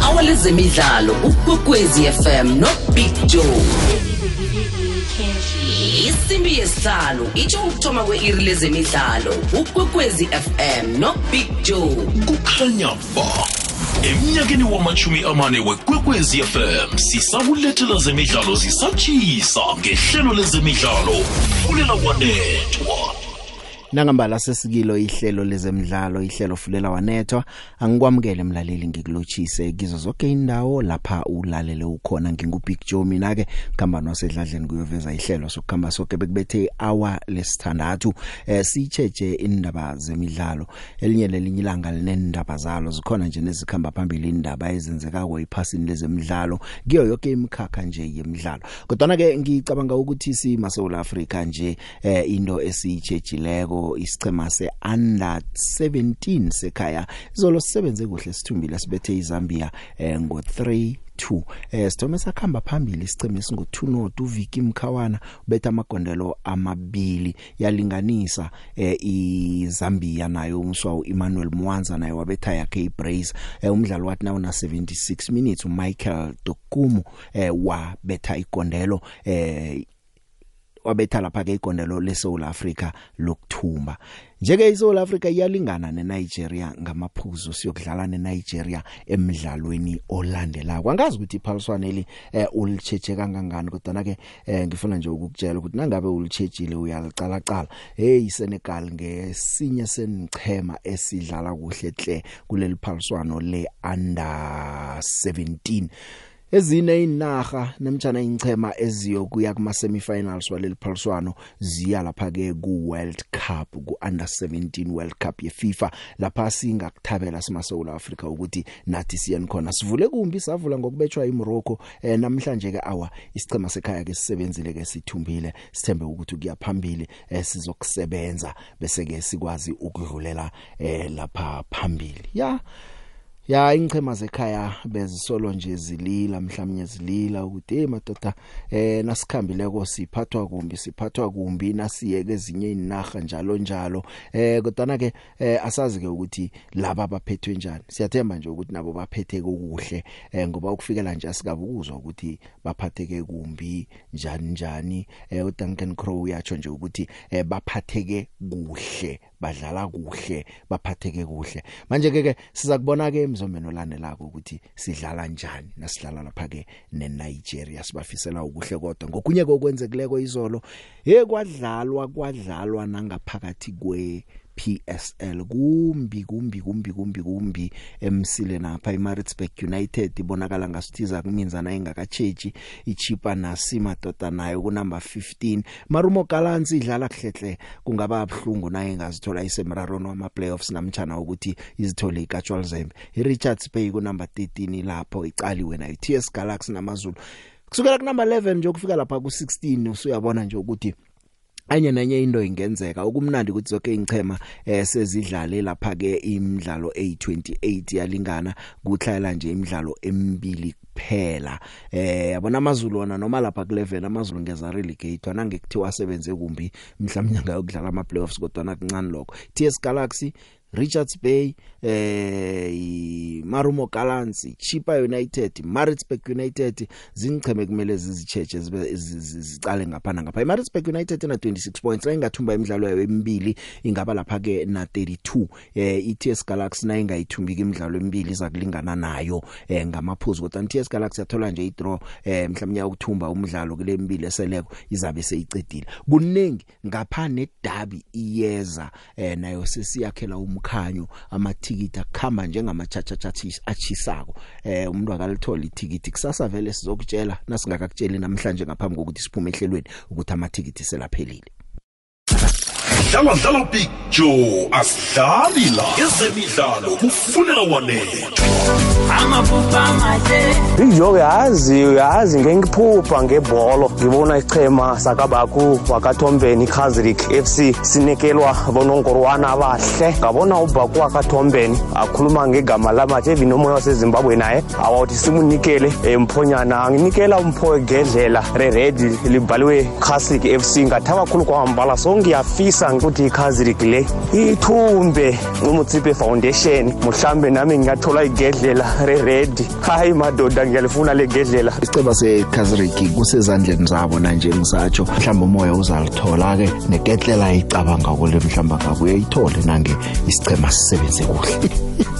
i-hour lezemidlalo ukwekwezi fm nobig joe. Isimbi yesihlanu itsho ukuthoma kwe-iri lezemidlalo ukwekwezi fm nobig joe. Kukhanya ba emnyakeni wamachumi amane wekwekwezi fm sisakulethela zemidlalo zisatshisa ngehlelo lezemidlalo fulela wanethwa nangambala sesikilo ihlelo lezemidlalo ihlelo fulela wanethwa. Angikwamukele mlaleli ngikulochise kizo zonke indawo lapha ulalele ukhona. Ngingubig Joe mina ke khamba nosedladleni kuyoveza ihlelo sokukhamba sonke bekubethe hour lesithandathu. Eh sicheje indaba zemidlalo. Elinye lelinye ilanga linendaba zalo zikhona nje nezikhamba phambili indaba ezenzeka kwephasini lezemidlalo. Kiyo yonke imikhakha nje yemidlalo. Kodwa ke ngicabanga ukuthi sima South Africa nje eh into esiyitshejileko isichema se under 17 sekhaya. Izolo sisebenze kuhle sithumbile sibethe iZambia eh, ngo 3 2 eh sithome sakhamba phambili isiceme singo 2 not uViki Mkhawana ubetha amagondelo amabili. Yalinganisa eh iZambia nayo umswa uEmmanuel Mwanza naye wabetha yakhe iBrace eh, umdlalo wathi nawo na 76 minutes uMichael Dokumu eh wabetha igondelo eh wabetha lapha ke igondelo leSouth Africa lokthumba njeke iSouth Africa iyalingana neNigeria ngamaphuzu siyokudlala neNigeria emidlalweni olandelayo angazi ukuthi iphaliswane eli eh, ulicheche kangangani kodwa ke eh, ngifuna nje ukukutshela ukuthi nangabe ulichejile uyalicala cala hey Senegal ngesinye senichema esidlala kuhle hle kuleli phaliswano le under 17 ezine inaga nemjana ingchema eziyokuya kuma semifinals waleli phaliswano ziya lapha ke ku World Cup ku under 17 World Cup ye FIFA lapha singakuthabela sima South Africa ukuthi nathi siyeni khona. Sivule kumbi savula ngokubetshwa iMorocco eh, namhlanje ke awa isichema sekhaya ke sisebenzile ke sithumbile sithembe ukuthi kuyaphambili eh, sizokusebenza. Bese ke sikwazi ukudlulela eh, lapha phambili. Ya yeah. Ya ingchema zekhaya bezisolo nje zilila mhlawumnye zilila ukuthi hey madoda eh nasikhambile siphathwa kumbi siphathwa kumbi nasiyeke ezinye inaga njalo njalo. Eh kodwa ke eh, asazi ke ukuthi laba abaphethwe njani. Siyathemba nje ukuthi nabo baphethe kuhle eh, ngoba ukufikela nje asikabukuzwa ukuthi baphatheke kumbi njani njani. Eh, uDuncan Crow uyatsho nje ukuthi eh, baphatheke kuhle. Badlala kuhle baphatheke kuhle. Manje ke siza kubona ke emzombeni olandelako ukuthi sidlala njani nasidlala lapha ke neNigeria sibafisela ukuhle kodwa. Ngokunye kokwenzekileko izolo hey kwadlalwa kwadlalwa nangaphakathi kwe PSL kumbi kumbi kumbi kumbi kumbi emsile napha iMaritzburg United. Ibonakala ngasithiza kuminzana engakachechi ichipa nasima doda nayo ku number 15 Marumo Gallants idlala kuhlehle kungaba abhlungu naye ngazithola isemrarono wama playoffs namtjana ukuthi izithole iCatchwal Zembe iRichards Bay ku number 13 lapho icaliwe nayo TS Galaxy namazulu. Kusukela ku number 11 nje ukufika lapha ku 16 usuyabona nje ukuthi anye nenye into ingenzeka okumnandi ukuthi zonke ingchema eh sezidlale lapha ke imidlalo A28 yalingana kuhlayela nje imidlalo emibili kuphela. Eh yabona amazulu wona noma lapha ku 11 amazulu ngeza relegate wana ngekuthiwa sebenze kumbi mhlawumnye ngayokudlala ama playoffs kodwa nakuncane lokho. TS Galaxy Richards Bay eh Marumo Gallants Chipa United Maritzburg United zingcheme kumele zizicheche zicale ngapha ngapha Maritzburg United na 26 points la ingathumba imidlalo yayo emibili ingaba lapha ke na 32 eh iTS Galaxy na ingayithumbika imidlalo emibili iza kulingana nayo eh ngamaphuzu kodwa iTS Galaxy yathola nje idraw eh mhlawumnye ukuthumba umdlalo kule mbili eseleko izabe seyicedile kuningi ngapha ne derby iyeza eh nayo sesiyakhela umkhanyo amathikiti akukhamba njengamachachachathi achisako eh umuntu akalithola ithikiti kusasa vele sizokutshela nasingakakutsheli namhlanje ngaphambi kokuthi siphume ehlelweni ukuthi amathikiti selaphelile dlala dlala big joe asidlali la ezemidlalo kufunela wanethwa. Amaphupha mahle Ijo yazi yazi ngengiphupha ngebholo. Ngibona ichema sakabaku wakathombeni Kazrik FC sinekelwa bonongorwana abahle. Ngabona ubaku wakathombeni akhuluma ngegama lamatshe binomoya waseZimbabwe naye awuthi simunikele emphonyana. Anginikela umpho gedlela re-red libhaliwe Kazrik FC ngathaba kakhulu kwambala so ngiyafisa ukuthi Kazrik le ithumbe umutsipe foundation mhlambe nami ngiyathola igedlela re-ready hayi madoda ngiyalifuna le gedlela. Isiceba sekaziriki kusezandleni zabo nanje ngisatsho. Mhlawumbe umoya uzalithola ke negedlela icabanga kule mhlamba ngabe uyayithole nange isicema sisebenze kuhle.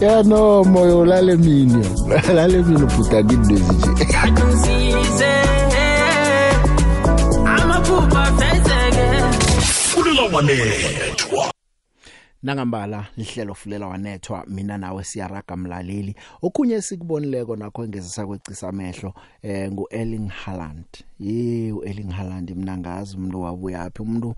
Ya no moya ulale mini ulale mini ubhuda ngindwezi nje. Wanethwa nangambala lihlelo fulela wanethwa mina nawe siyaraga mlaleli. Okunye sikubonileko nakho engezisa kwecisa amehlo eh ngu Erling Haaland. Ye u Erling Haaland mina ngazi umuntu wabuyaphi umuntu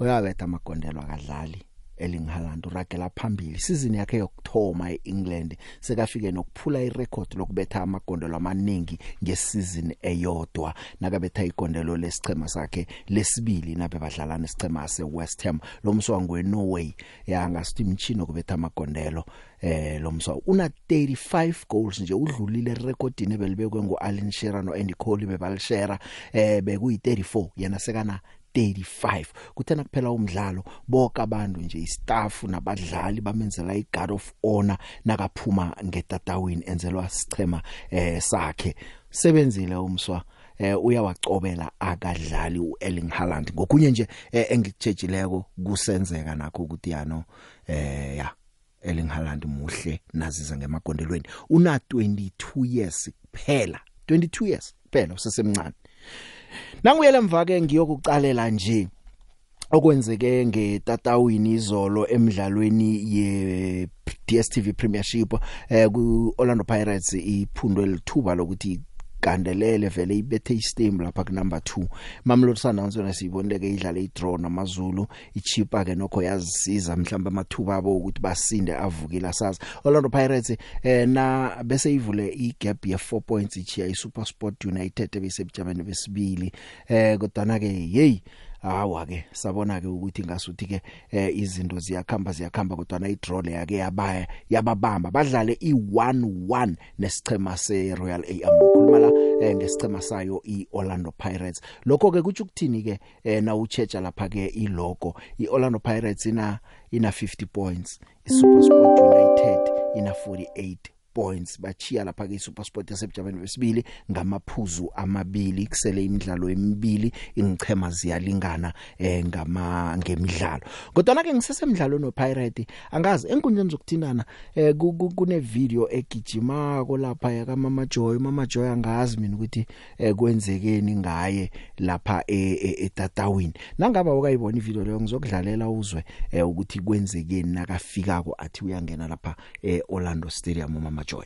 oyabetha amagondelo akadlali. Erling Haaland uragela phambili. Season yakhe yokthoma eEngland sekafike nokuphula irecord lokubetha amagondelo amaningi ngesizini eyodwa. Nakabetha igondelo lesichema sakhe lesibili nabe badlala nesichema seWest Ham. Lo mswango weNorway yangasithi imchino kubetha amagondelo eh lo mswa. Una 35 goals nje udlulile recordini ebelibekwe nguAlan Shearer noAndy Cole bebalishare eh bekuyi 34 yena sekana 35 kuthena kuphela umdlalo bonke abantu nje istaff nabadlali bamenzela iGuard of Honor nakaphuma ngetatawini enzelwa sichema eh sakhe. Sebenzile umswa eh uyawacobela akadlali uErling Haaland. Ngokunye nje eh, engikutshejileko kusenzeka nakho ukuthi yano eh ya Erling Haaland muhle naziza ngemagondelweni. Una 22 years kuphela 22 years kuphela usesemncane. Nanguyela mva ke ngiyokucalela nje okwenzeke ngetatawini izolo emidlalweni ye DStv Premiership eh ku Orlando Pirates iphundwe lithuba lokuthi gandelele vele ibethe istem lapha ku number 2 Mamelodi Sundowns yona siyiboneke idlale idraw namazulu ichipa ke nokho yazisiza mhlamba amathuba abo ukuthi basinde avukile sazi Orlando Pirates eh na bese ivule igap ye 4 points ichiya iSuperSport United ebesebujameni besibili. Eh kodwa ke hey hawa ke sabona ke ukuthi ngasuthi ke eh, izinto ziyakhamba ziyakhamba kodwa na idraw le yake yabaya yababamba. Badlale i1-1 nesichema seRoyal AM khuluma la eh, ngesichema sayo iOrlando Pirates. Lokho ke kuthi ukuthini ke eh, na uchecha lapha ke ilogo? iOrlando Pirates ina ina 50 points iSuperSport United ina 48 points bachiya lapha ke iSuperSport yasebujameni besibili ngamaphuzu amabili kusele imidlalo emibili ingchema ziyalingana eh ngama ngemidlalo. Kodwa ke ngisesemidlalweni wePirate angazi enkundleni zokuthindana eh ku- ku- kune video egijimako lapha ya kaMama Joy Mama Joy angazi mina ukuthi eh kwenzekeni ngaye lapha e- e- etatawini. Nangaba ukayibona ivideo leyo ngizokudlalela uzwe eh ukuthi kwenzekeni nakafikako athi uyangena lapha eOrlando Stadium uMama Joy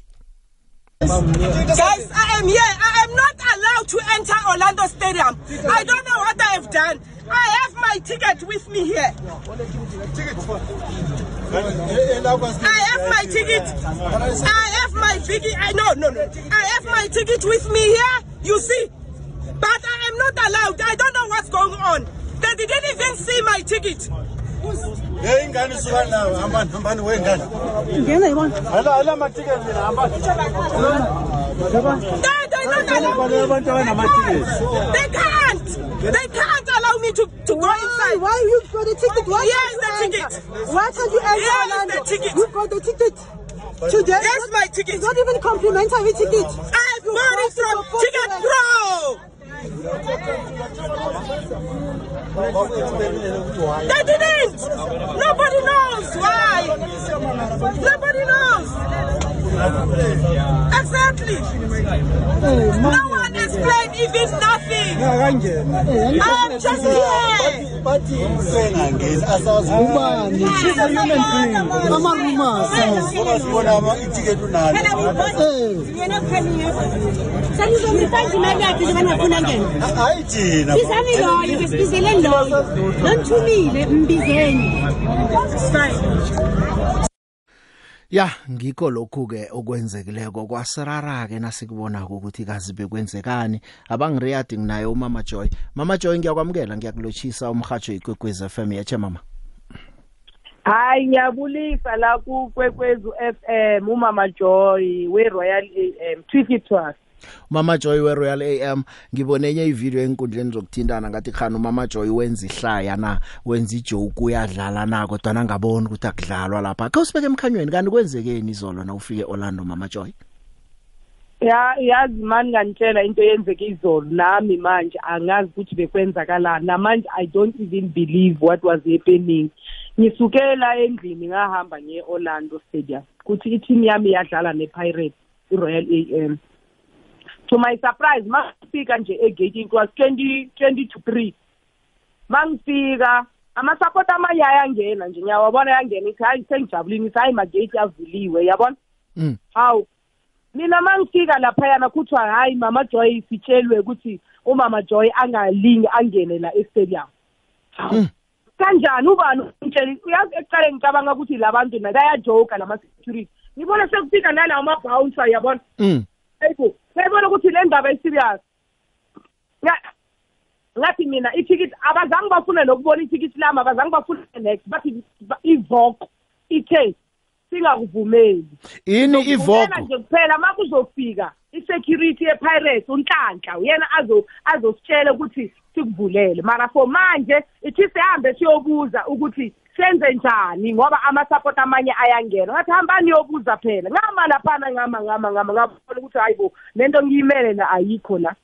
Guys, I am here. I am not allowed to enter Orlando Stadium. I don't know what I have done. I have my ticket with me here. I have my ticket. I have my biggie. I no no no. I have my ticket with me here. You see, but I am not allowed. I don't know what's going on. They didn't even see my ticket. Hey ingane suka nawe hambani hambani wengane. Hala hala matiketi mina hambani. Abantu abanamatiketi. They can't. They can't allow me to, to go inside. Why you got the ticket? Why is the you ticket. Why can't you enter is Orlando? the ticket. You got the ticket. Today? Here's my ticket. It's not even complimentary ticket. I You bought it from Ticket Pro. They didn't. Nobody knows why. Nobody knows. Exactly. No one explained even nothing. Akangena. I'm just here. Bathi sengangeni asazi ubani. She's a human being. Ama rumors. Ngoba sibona ama itiketi unalo. sanizomifaka imali yakhe nje bangafuna ngena Hayi thina. bizani loyo besibizele loyo. Nomthumile mbizeni Ya ngikho lokhu ke okwenzekileko. Kwasirara ke nasikubona ukuthi kazi bekwenzekani. Abangiriyadi nginaye umama Joy. Mama Joy ngiyakwamukela ngiyakulochisa umhajo igwegwez FM yache mama? Hayi ngiyabulisa la kukwekwezi FM umama Joy we Royal AM Twitter Trust Mama Joy we Royal AM ngibone enye ivideo enkundleni zokuthintana ngathi khana Mama Joy wenza ihlaya na wenza ijoke uyadlala na kodwa nangaboni ukuthi akudlalwa lapha. Akhe usibeke emkhanyweni kanti kwenzekeni izolo na ufike Orlando Mama Joy? Ya yazi mani ngantshela into yenzeke izolo nami manje angazi ukuthi bekwenzakalani. Namanje i don't even believe what was happening. Ngisukela endlini ngahamba nge-orlando stadium kuthi i-team yami yadlala ne-pirates i-royal am to my surprise mangifika nje egate it was 20 20 to 3 mangifika amasapoti amanye ayangena nje ngiyawabona yangena ithi hayi sengijabulini ithi hayi magate avuliwe yabona Mm. hawu. Mina mangifika laphayana kuthiwa hayi mama joy sitshelwe ukuthi umama joy angalingi angene la estadium. Mm. kanjani ubani umtsheli? Uyazi ekuqaleni ngicabanga ukuthi labantu nakayajoka lama-security. Ngibona sekufika nalawo ma-bouncer yabona Mm. hayibo sayibona ukuthi le ndaba eserious Nga- ngathi mina ithikithi abazange bafune nokubona ithikithi lami abazange bafune next bathi ba- ivoko ithe singakuvumeli. Ini Ngivumela ivoko nje kuphela uma kuzofika i-security ye-pirates unhlanhla uyena azo azositshela ukuthi sikuvulele. Mara for manje ithi sihambe siyobuza ukuthi senze njani? Ngoba ama-support amanye ayangena. Ngathi hambani yobuza phela? Ngama laphana ngama ngama ngama ngabona ukuthi hayi bo lento ngiyimele la ayikho la.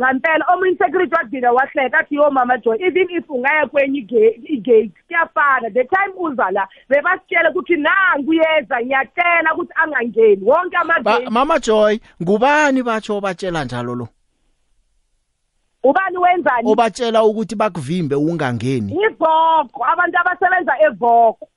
Ngampela omunye insecurity wadina wahleka athi yo mama joy even if ungaya kwenye ige- igate kuyafana. The time uza la bebasitshele ukuthi nangu uyeza ngiyacela ukuthi angangeni. Wonke ba, amagate Mama Joy ngubani batsho batshela njalo lo? Ubani wenzani? Obatshela ukuthi bakuvimbe ungangeni ivoko abantu abasebenza evoko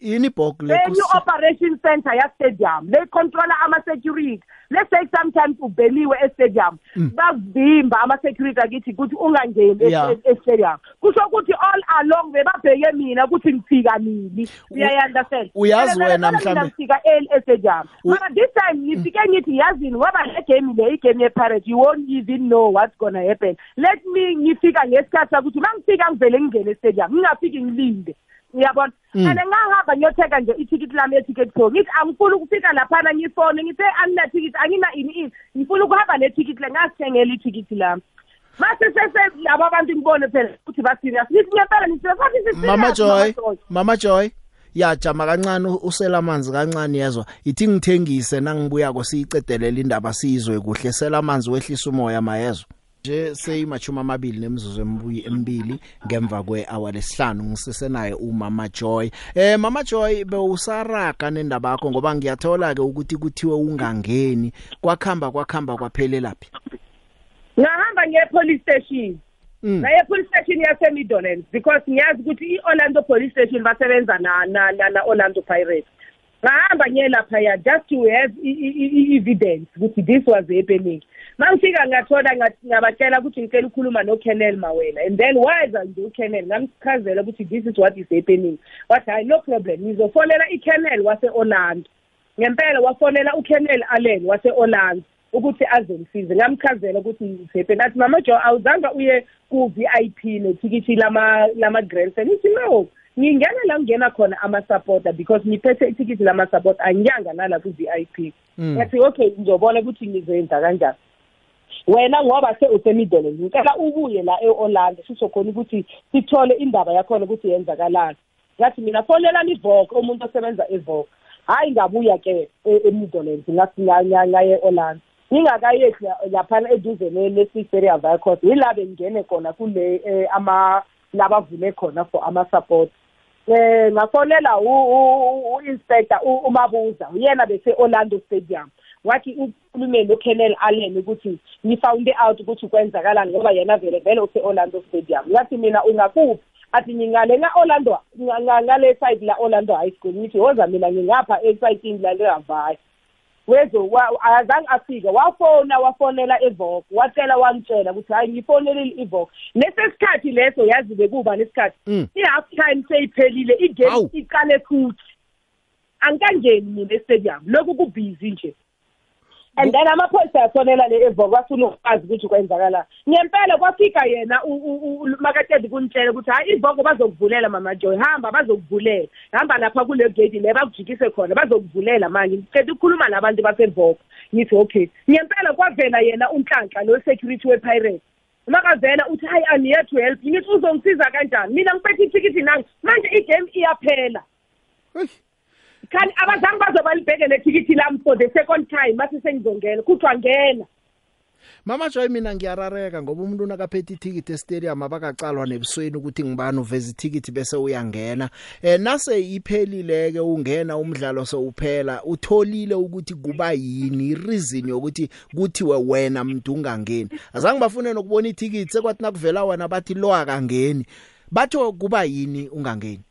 ini ibhok le operation center ya-stadium le controla ama-security. Let's say sometimes ubheliwe e-stadium. Bavimba ama-security akithi ukuthi ungangeni e- Yeah. e- e-stadium. Kusho ukuthi all along bebabheke mina ukuthi ngifika nini. Uyayi-understand uyazi wena mhlambe- ngifika early e-stadium. U- mara this time ngifike ngithi yazini ngoba le game le igame ye-pirate you won't even know what's gonna happen. Let me ngifika ngesikhathi sakuthi uma ngifika ngivele ngingene e-stadium ngingafiki ngilinde. Uyabona? Mm. and ngahamba ngiyothenga nje ithikithi lami ye-ticket pro ngithi angifuni ukufika laphana ngifone ngithe anginathikithi angina ini ini. Ngifuna ukuhamba nethikithi le ngasithengela ithikithi lami. Mase sese laba abantu ngibone phela ukuthi ba-serious ngithi ngempela niserious bathi si-serious, Mama Joy Joy. Mama Joy yajama kancane usela amanzi kancane yezwa ithi ngithengise nangibuya kosiyicedelela indaba sizwe kuhle. Sela amanzi wehlisa umoya mayezwa. Nje seyimachuma amabili nemizuzu embuyi emibili ngemva kwehour lesihlanu ngisesenaye umama Joy. Eh mama Joy bewusaraga nendaba yakho ngoba ngiyathola ke ukuthi kuthiwe ungangeni. Kwakhamba kwakhamba kwaphelelaphi ngahamba nge-police station. Mm. ngaye police station yase-Midlands because ngiyazi ukuthi i-Orlando police station basebenza na na na, na Orlando Pirates. Ngahamba ngiye laphaya just to have i- i- i- evidence ukuthi this was happening. Mangifika ngathola ngathi- ngabatshela ukuthi ngicela ukukhuluma no-Kennel Mawela. And then waza nje u-Kennel ngamchazela ukuthi this is what is happening. Wathi hayi no problem. Ngizofonela i-Kennel wase-Orlando. Ngempela wafonela uKennel Allen wase-Orlando ukuthi azongisize ngamchazela ukuthi ngisepe nathi mama Jo awuzange uye ku VIP nethikithi lama lama grandstand. Ithi no ngingena la ngena khona ama supporter because ngiphethe ithikithi lama supporter anyanga nala ku VIP Mm. ngathi okay ngizobona ukuthi ngizenza kanjani. Wena ngoba se usemidolo ngicela ubuye la eOrlando sizokhona ukuthi sithole indaba yakhona ukuthi yenzakalani ngathi mina fonelani ivoko umuntu osebenza evoko hayi ngabuya ke e- eMidlands ngathi ngaye eOrlando ngingakayethi la- laphana eduze ne-Sisteria Vicos yila bengene khona kule eh, ama labavule khona for ama-support eh ngafonela u-inspector umabuza uyena bese Orlando Stadium wathi ukhulume noKennel Allen ukuthi ngifound out ukuthi kwenzakalani ngoba yena vele vele use Orlando Stadium. Ngathi mina ungakuphi? Athi ngingale nga Orlando nga- nga- ngale side la Orlando High School. Ngithi woza mina ngingapha esayitini la lehavaya wezo wa- azange afike wafona wafonela evok wacela wangitshela ukuthi hayi ngifonelile ivok nesesikhathi leso yazi bekuba nesikhathi Mm. i-half time seyiphelile igame Awu. iqale futhi. Angikangeni mina estadium lokhu kubhizi nje. And then amaphoyisa yafonela le evok wafuna ukwazi ukuthi kwenzakala. Ngempela kwafika yena u- u- u- makatedi kunitshela ukuthi hayi ivoko bazokuvulela mama joy hamba bazokuvulela. Hamba lapha kule gate le bakujikise khona bazokuvulela manje. Ngiceda ukukhuluma nabantu basevoko ngithi okay. Ngempela kwavela yena unhlanhla lo security we-pirate. Makavela uthi hayi i'm here to help. Ngithi uzongisiza kanjani? Mina ngiphethe ithikithi nangi manje igame iyaphela. Kanti abazange bazoba libheke lethikithi lami for the second time mase sengizongena kuthiwa ngena. Mama Joy mina ngiyarareka ngoba umuntu nakaphethe ithikithi estadium abakacalwa nebusweni ukuthi ngibani uveza ithikithi bese uyangena. Eh nase iphelileke ungena umdlalo sowuphela utholile ukuthi kuba yini reason yokuthi kuthiwe wena umuntu ungangeni. Azange bafune nokubona ithikithi sekwathi nakuvela wena bathi lo akangeni batho kuba yini ungangeni?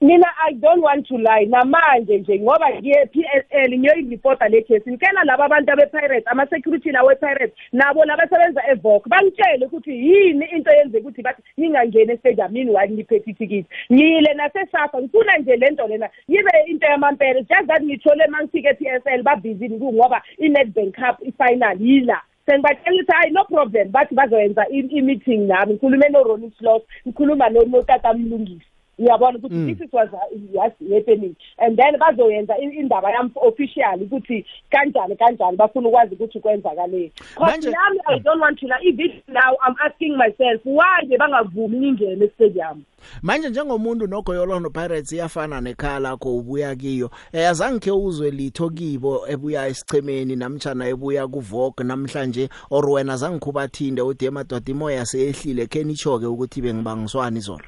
Mina i don't want to lie. Namanje nje ngoba ngiye PSL ngiyoyireport le case. Ngikela laba abantu abe-pirates ama-security lawe pirates nabo labasebenza evok bangitshele ukuthi yini into yenze ukuthi bathi ngingangeni estadium yini why ngiphethe ithikithi. Ngiyile nasesafa ngifuna nje le nto lena yibe into yamampela just that ngithole uma ngifike e-PSL babhizini kungoba i-Nedbank Cup i-final yila. Sengibatshela ukuthi hayi no problem. Bathi bazoyenza i-meeting nami ngikhulume no-Ronnie Sloss ngikhuluma notata Mlungisi. Uyabona ukuthi Mm. this is was yes happening and then bazoyenza i- indaba yami official ukuthi kanjani kanjani bafuna ukwazi ukuthi kwenzakaleni. Manje- because nami i don't want to lie even now i'm asking myself why bebangavumi ngingene estadium manje njengomuntu nogoyolono pirates iyafana nekhala lakho ubuya kiyo. Eh azange ke uzwe litho kibo ebuya esichemeni namtjana ebuya kuVogue namhlanje or wena azange kubathinde uthi emadoda imoya seyehlile kenichoke ukuthi bengibangiswani izolo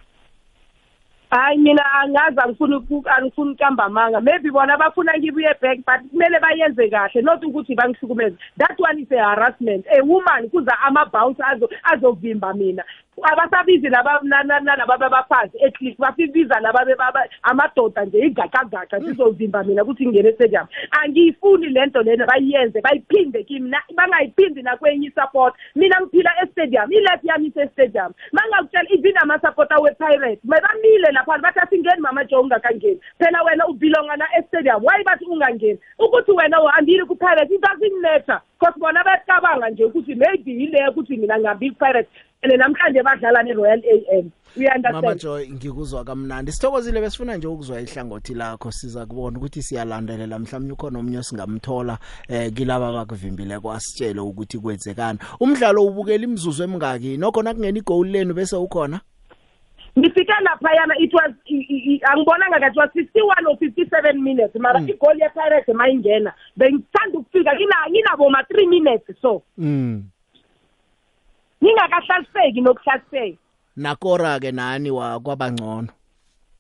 hayi mina angazi angifuni uku- angifuni ukukamba amanga. Maybe bona bafuna ngibuye back but kumele bayenze kahle not ukuthi bangihlukumeze. That one is a harassment. A woman kuza ama-bounce azo- azovimba mina. Abasabizi laba na- na- nalaba babafazi ecliff bafibiza laba bebaba- amadoda nje igaqagaqa sizovimba mina ukuthi ngingene estadium angiyifuni le nto lena bayiyenze bayiphinde kimi na- bangayiphindi nakwenye isupport. Mina ngiphila estadium ileft yami isestadium. Mangakutshela even amasupporter we-pirate mebamile lapha bathi asingeni mama jo ungakangeni. Phela wena ubelonga na estadium? Why bathi ungangeni? Ukuthi wena uhambile ku-pirate it doesn't matter because bona bayacabanga nje ukuthi maybe yile ukuthi mina ngihambile ku-pirate and namhlanje badlala ne-royal a m. Mama uyanderstand Joy ngikuzwa kamnandi. Sithokozile besifuna nje ukuzwa ihlangothi lakho. Siza kubona ukuthi siyalandelela. Mhlawumnye ukhona omnye singamthola eh kilaba bakuvimbile kwasitshele ukuthi kwenzekana umdlalo ubukela imizuzu emingaki nokho nakungena igoal lenu bese ukhona? Ngifike laphayana it was i- i- i- angibonanga kathi was 51 or 57 minutes mara Mm. igoli ye-pirate mayingena. Bengithanda ukufika ngina- nginabo ma-3 minutes so. Mm. Ngingakahlaliseki nokuhlaliseki nakora ke nani wa kwabangcono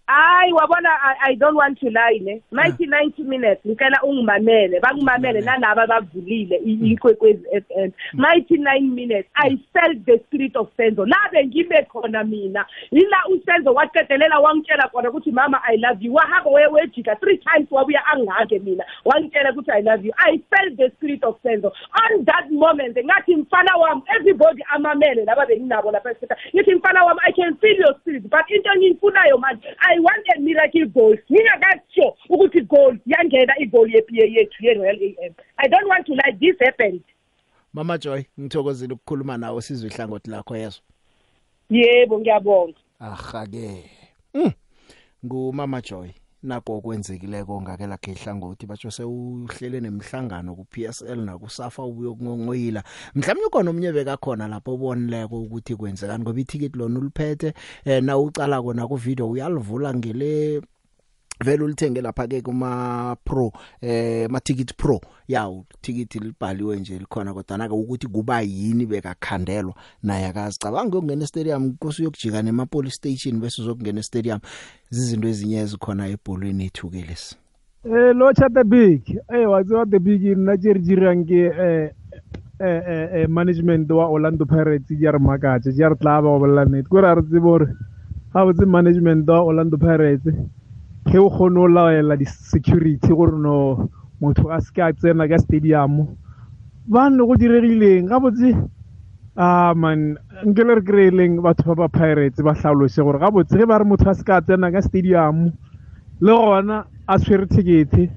hayi wabona I, i don't want to lie ne? 90 90 minutes ngicela ungimamele bangimamele nalaba bavulile i- ikwekwezi f m. 99 minutes i felt the spirit of senzo. La bengime khona mina. Yila usenzo waqedelela wangitshela khona ukuthi mama i love you. Wahamba we- wejika three times wabuya angake mina. Wangitshela ukuthi i love you. I felt the spirit of senzo. On that moment ngathi mfana wami everybody amamele laba benginabo lapha esita ngithi mfana wami i can feel your spirit but into engiyifunayo manje i want a miracle goal. Ngingakatsho ukuthi goal yangena igol yepiye yethu ye-royal a m. I don't want to lie this happened Mama Joy ngithokozile ukukhuluma nawe sizwe ihlangothi lakho yeso yebo ngiyabonga. Aha ke mm. ngumama Joy. Nako okwenzekileko ngakela ke ihlangothi batsho sewuhlele nemhlangano ku PSL na kusafa ubuyo kungongoyila mhlawumnye khona omnye bekakhona lapho ubonileko ukuthi kwenzekani ngoba ithicket lona uliphethe eh na ucala kona ku video uyalivula ngele vele ulithenge lapha ke kuma pro eh ma ticket pro. Yawo ticket libhaliwe nje likhona kodwa nake ukuthi kuba yini bekakhandelwa naye akazicabanga. Ukungena stadium kusuye ukujika nema police station bese uzokungena stadium izinto ezinye ezikhona ebholweni ethuke lesi. Eh lo cha the big eh wa tswa the big nna tse re dirang ke eh eh eh eh, management wa Orlando Pirates ya re makatse ya re tla ba go bolla net go ra re tsebe hore ga botse management wa Orlando Pirates ke o kgone o laela di security gore no motho a se ka tsena ka stadium. Ba nne go diregileng ga botse ah man nke le re kry-eleng batho ba ba pirates ba tlhalose gore ga botse ge ba re motho a se ka tsena ka stadium le gona a tshwere tickete.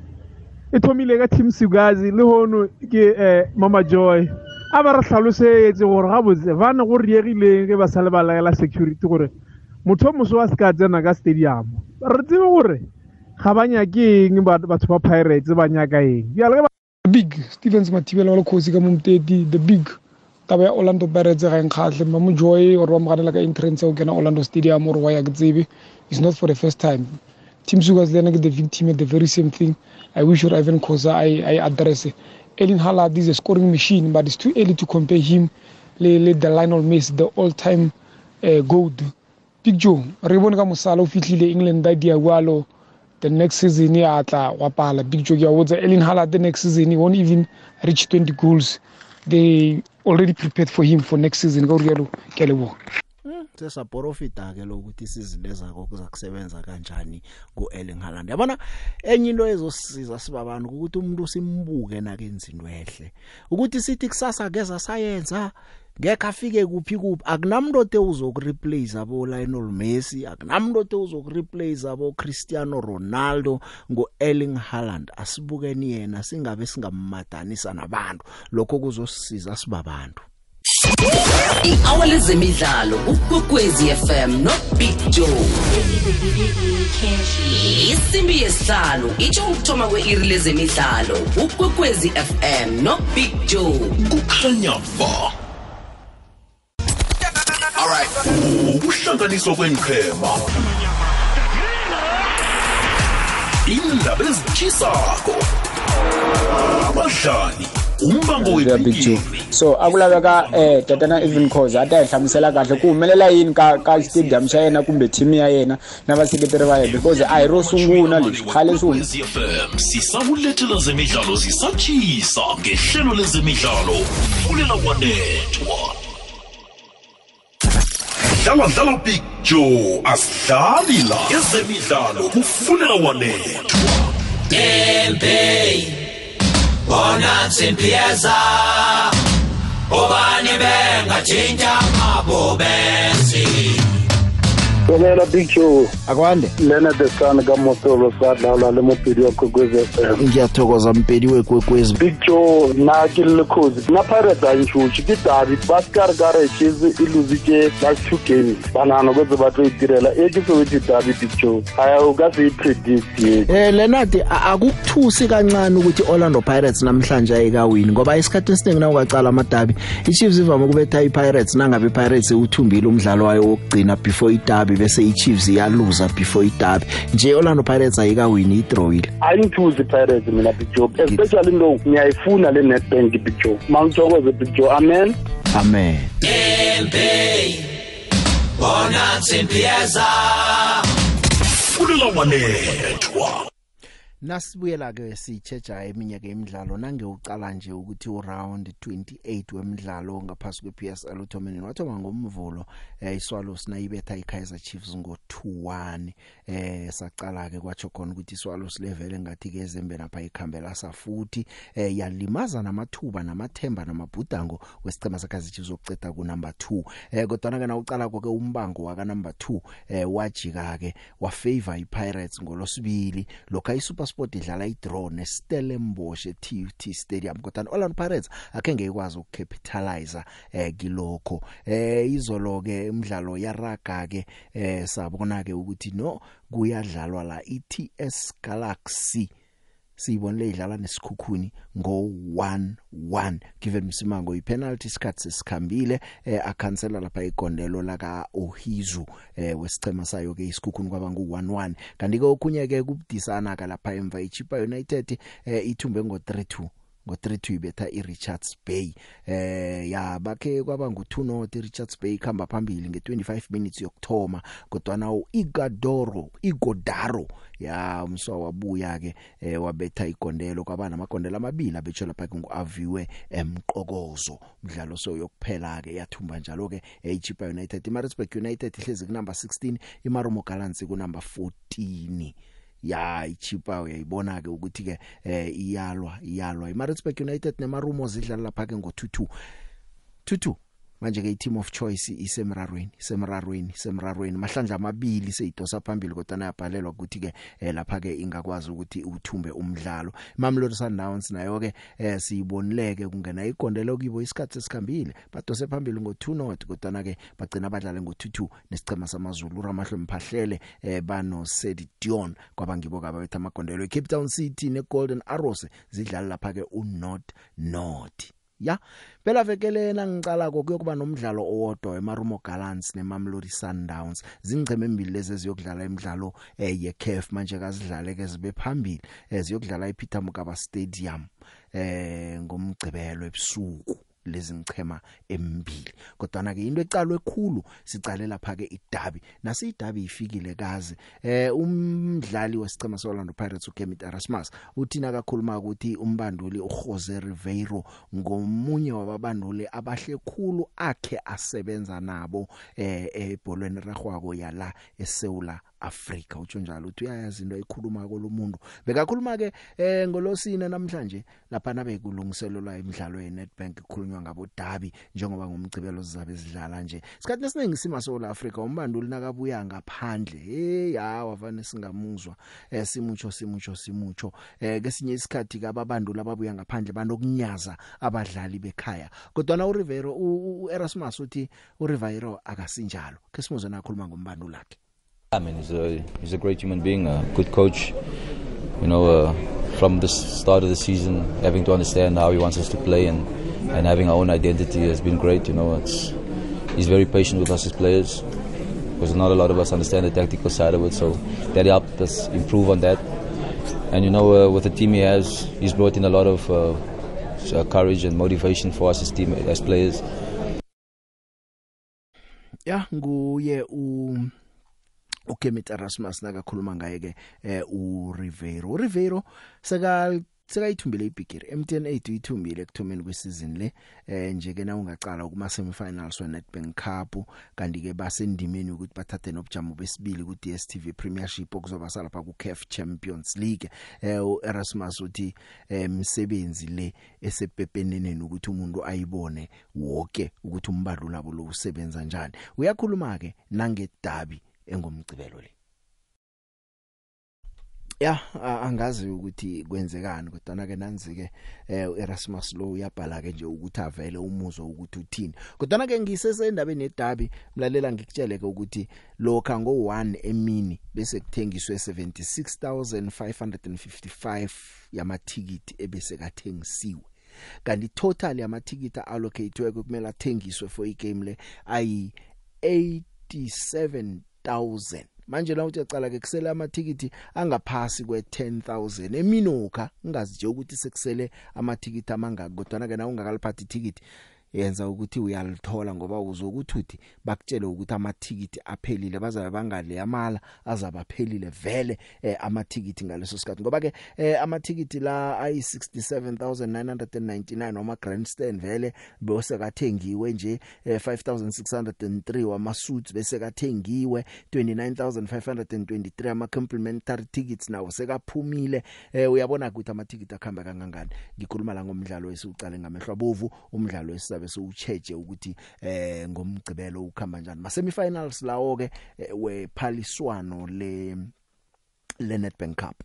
E thomile ka team sugazi le hono ke eh, mama joy. A ba re tlhalosetse gore ga botse ba ne go riegileng ge ba sa le ba laela security gore motho o moso a se ka tsena ka stadium. Re tsebe gore ga ba nyake eng ba- batho ba pirates ba nyaka eng. Big stevens mathibela wa lekgosi ka momteti the big taba ya orlando pirates ga enkgatlhe mamo joy gore ba moganela ka entrance go kena orlando stadium gore wa ya ke tsebe. Is not for the first time. Team sugas le ena ke the victim at the very same thing. I wish gore ivan cosa i address elin halad is a scoring machine but it's too early to compare him le, le the lionel messi the all time uh, gold big joe re bone ka mosala o fitlhile england ba dia jalo the next season ya tla wa pala big joe ke a botsa elin halad the next season he won't even reach 20 goals. They already prepared for him for next season. Ka gore jalo ke a leboga sesaprofita ke lokuthi sizilezako kuza kusebenza kanjani kuErling Haaland. Yabona enye into ezosisiza sibabantu ukuthi umuntu simbuke nakenza into ehle. Ukuthi sithi kusasa ngeza sayenza ngeke afike kuphi kuphi akunamuntu ote uzokureplace abo Lionel Messi akunamuntu ote uzokureplace abo Cristiano Ronaldo ngoErling Haaland. Asibukeni yena singabe singammadanisa nabantu. Lokho kuzosisiza sibabantu i-hour lezemidlalo ukwekwezi fm no big joe. Isimbi yesihlanu itsho ukuthoma kwe-iri lezemidlalo ukwekwezi fm no big joe. Kukhanya ba alright ukuhlanganiswa kwenqhema indaba ezitshisako abadlali umbango webig so akulaveka eh tatana even cause ata hi hlamusela kahle. Ku humelela yini ka ka stadium xa yena kumbe team ya yena? Na vaseketeri va yena because a hi ro sungula leswi khale swi FM sisakulethela zemidlalo zisatshisa ngehlelo lezemidlalo. Fulela wanethwa dlala dlala big joe asidlali la ezemidlalo kufulela wanethwa. Dembey bona simpieza ubani bengatshintsha mabo benzi Wena Big Joe akwande? Lena the sun ka motolo sadlala le mopedi wa Kokwezi FM ngiyathokoza mpedi wekwekwezi. Big Joe na ke le khozi na Pirates a ntshutshi ke tabi ba skar gare chizi iluzike last two games banana kweze ba tlo itirela e ke so ithi tabi Big Joe. Aya u ka se predict ye eh Leonard akukuthusi kancane ukuthi Orlando Pirates namhlanje ayikawini ngoba isikhathi esiningi na ungacala amadabi iChiefs ivame ukubetha iPirates nangabe iPirates uthumbile umdlalo wayo wokugcina before idabi bese iChiefs iyaluza before idabi nje Orlando Pirates ayikawini idrawile ayingithuzi Pirates mina Big Joe. Especially lo ngiyayifuna le Nedbank Big Joe. Mangithokoze Big Joe. Amen. Amen. Dembey bona simpieza fulela wanethwa Nasibuyela ke sichecha eminyaka emidlalo nange uqala nje ukuthi uround 28 wemidlalo ngaphasi kwePSL uThomanini wathoma ngomvulo eh iSwallows nayibetha iKaizer Chiefs ngo 2-1 eh saqala ke kwatsho khona ukuthi iSwallows level engathi ke ezembe lapha ikhambela safuthi eh yalimaza namathuba namathemba namabhudango wesicema saKaizer Chiefs okuceda ku number 2 eh kodwa ke na uqala ke umbango waka number 2 eh wajika ke wa favor iPirates ngolosibili lokha iSuper Sport idlala idraw neStellenbosch eTT Stadium. Kodwa Orlando Pirates akenge ikwazi ukucapitalize eh kilokho. Eh izolo ke umdlalo yaraga ke eh sabona ke ukuthi no kuyadlalwa la iTS Galaxy. Siyibonile idlala nesikhukhuni ngo 1-1 given Msimango ipenalty isikhathi sesikhambile eh akhansela lapha igondelo laka Ohizu eh wesicema sayo ke isikhukhuni kwaba ngu 1-1 kanti ke okunye ke kubudisana ka lapha emva iChipa United eh ithumbe ngo 3-2 ngo3 ibetha iRichards Bay. Eh ya bakhe kwaba ngu2 not iRichards Bay khamba phambili nge25 minutes yokthoma kodwa na uIgadoro Igodaro ya umswa wabuya ke eh, wabetha igondelo kwaba namagondelo amabili abetsho lapha nguaviwe emqokozo umdlalo so yokuphela ke yathumba njalo ke eChipa United iMaritzburg United ihlezi ku number 16 iMarumo Gallants ku number 14 ya ichipa uyayibona ke ukuthi ke eh iyalwa iyalwa. iMaritzburg United neMarumo zidlala lapha ke ngo22 22 manje ke i-team of choice isemrarweni semrarweni semrarweni mahlandla amabili seyidosa phambili kodwa nayabhalelwa ukuthi ke eh, lapha ke ingakwazi ukuthi uthumbe umdlalo. Mamelodi Sundowns nayo ke eh, siyibonileke kungena igondelo kibo isikhathi esikhambile. Badose phambili ngo2 not kodwa na ke bagcina badlale ngo22 nesicema samazulu. Ramahlwe Mphahlele eh, bano Sedi Dion kwabangibo kabetha amagondelo Cape Town City ne Golden Arrows zidlala lapha ke uNorth North. Ya phela vekelena ngicala kokuyokuba nomdlalo owodwa eMarumo Gallants neMamelodi Sundowns. Zingceme embili lezi eziyokudlala imidlalo eh yeCAF manje kazidlale ke zibe phambili eziyokudlala ePeter Mokaba Stadium eh ngomgcibelo ebusuku. Lezi ngichema embili kodwa na ke into ecalwe ekhulu sicale lapha ke idabi. Nasi idabi ifikile kazi. Eh umdlali wesicema seOrlando Pirates uKemit Erasmus uthina kakhuluma ukuthi umbanduli uJose Ribeiro ngomunye wababanduli abahle khulu akhe asebenza nabo eh ebholweni ragwako yala eSeula Africa utsho njalo uthi uyayazi into ekhuluma kolomuntu bekakhuluma ke eh ngolosine namhlanje lapha nabe kulungiselelwa imidlalo yeNetbank ikhulunywa ngabo Derby njengoba ngomgcibelo sizabe sidlala nje. Isikhathi esiningi sima South Africa umbanduli nakabuya ngaphandle hey hawa vane singamuzwa. Eh simucho simucho simucho eh kesinye isikhathi kababanduli ababuya ngaphandle banokunyaza abadlali bekhaya. Kodwa na uRivero uErasmus uthi uRivero akasinjalo. Ke simuze nakhuluma ngombanduli lakhe I mean, he's a he's a great human being, a good coach. You know, uh, from the start of the season, having to understand how he wants us to play and, and having our own identity has been great. You know, it's he's very patient with us as players because not a lot of us understand the tactical side of it. So that helped us improve on that. And you know, uh, with the team he has, he's brought in a lot of uh, courage and motivation for us as team as players. Yeah, nguye u uKemit Erasmus nakakhuluma ngaye ke eh uRivero. uRivero seka sekayithumbile ibigiri MTN 8 uyithumbile ekuthomeni kwesizini le eh nje ke na ungaqala kuma semifinals we Nedbank Cup kanti ke basendimeni ukuthi bathathe nobujamo besibili ku DStv Premiership okuzoba salapha ku CAF Champions League. Eh uErasmus uthi emsebenzi le esepepeneneni ukuthi umuntu ayibone wonke ukuthi umbalo labo lo usebenza njani. Uyakhuluma ke nangedabi engomgcibelo le? Ya angazi ukuthi kwenzekani kodwa ke nanzi ke eh Erasmus lo uyabhala ke nje ukuthi avele umuzwa ukuthi uthini. Kodwa ke ngisesendabeni nedabi mlalela ngikutshele ke ukuthi lokha ngo 1 emini bese kuthengiswe 76555 yamathikiti ebese kathengisiwe. Kanti total yamathikiti allocatedwe kumele athengiswe for igame le ayi 87000 manje la uthi yacala ke kusele amathikiti angaphasi kwe10000 eminokha ungazi nje ukuthi sekusele amathikiti amangaki kodwa na ke na ungakaliphathi ithikiti yenza ukuthi uyalithola ngoba uzokuthi uthi bakutshele ukuthi amathikiti aphelile bazabe bangale amala azabaphelile vele eh, amathikiti ngaleso sikhathi. Ngoba ke eh, amathikiti la ayi 67999 wama grandstand vele bese kathengiwe nje eh, 5603 wama suits bese kathengiwe 29523 ama complimentary tickets nawo sekaphumile. Eh, uyabona ukuthi amathikiti akhamba kangangani? Ngikhuluma la ngomdlalo esiucale ngamehlo abovu umdlalo esizabe bese ucheche ukuthi eh ngomgcibelo ukhamba kanjani ma semifinals lawo ke wephaliswano le le Nedbank Cup.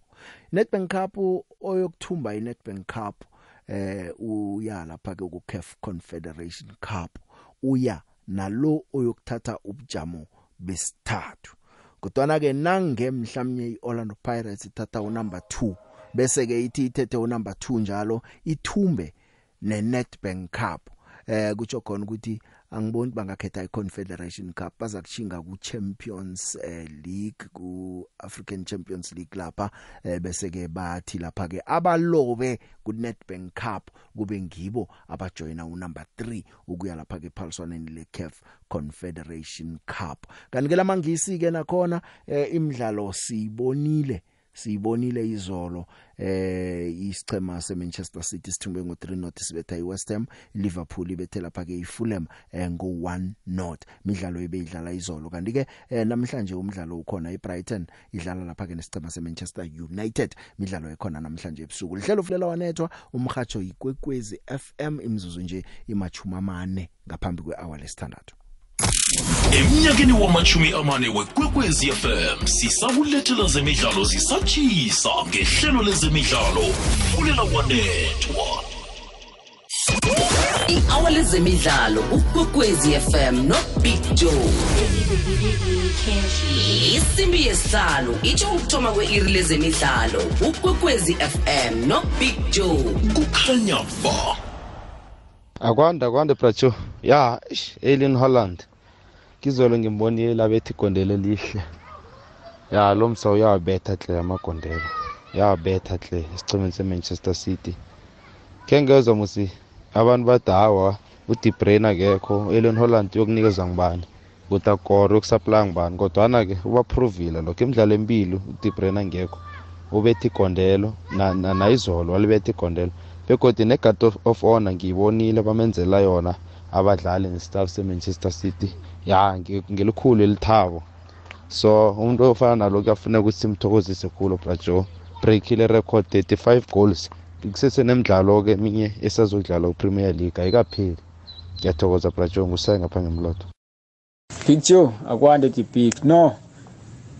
Nedbank Cup oyokuthumba iNedbank Cup eh uya lapha ke ku CAF Confederation Cup. Uya nalo oyokuthatha ubujamo besithathu. Kodwa ke nange mhlawumnye iOrlando Pirates ithatha unumber 2 bese ke ithi ithethe unumber 2 njalo ithumbe neNedbank Cup. Eh kutsho khona ukuthi angiboni bangakhetha iConfederation Cup bazakuchinga ku Champions eh, League ku African Champions League lapha eh, bese ke bathi lapha ke abalobe ku Nedbank Cup kube ngibo abajoina unumber 3 ukuya lapha ke phaliswaneni le CAF Confederation Cup. Kanti ke lamangisi ke nakhona eh, imidlalo sibonile siyibonile izolo eh isichema seManchester City sithumbe ngo3 not sibetha iWest Ham Liverpool ibethe lapha ke iFulham eh, ngo1 not midlalo ebeyidlala izolo. Kanti ke eh, namhlanje umdlalo ukhona eBrighton idlala lapha ke nesicema seManchester United. Midlalo ekhona namhlanje ebusuku. Lihlelo fulela wanethwa umhajo ikwekwezi FM imzuzu nje imachuma amane ngaphambi kwehour lesithandathu. Emnyakeni wamachumi amane wekwekwezi fm sisakulethela zemidlalo zisatshisa ngehlelo lezemidlalo fulela wanethwa i-hour lezemidlalo ukwekwezi fm nobig joe. Isimbi yesihlanu itsho ukuthoma kwe-iri lezemidlalo ukwekwezi fm nobig joe. Kukhanya ba. Akwanda kwanda bracho ya ish, alien holland. Ngizolo ngimbonile labethi igondelo elihle. Ya lo msa uyawabetha hle amagondelo. Uyawabetha hle esicimeni semanchester city. Khe ngezwa musi abantu badawa udebrain akekho alien holland uyokunikezwa ngibani ukuthi akore ukusaplaya ngibani kodwana-ke ubaprovile lokho imidlalo empilo udebrain angekho ubetha igondelo na- na- nayizolo walibetha igondelo. Begodi ne-guard of, of honor ngiyibonile bamenzela yona abadlali nestaff semanchester city. Ya nge- ngelikhulu elithabo so umuntu ofana nalo kuyafuneka ukuthi simthokozise khulu brajo breakile record 35 goals. Kusesenemidlalo-ke eminye esazodlala kupremier league. Ayikapheli. Ngiyathokoza brajo ngusayi ngapha ngemlotho. Big joe akwande ti big no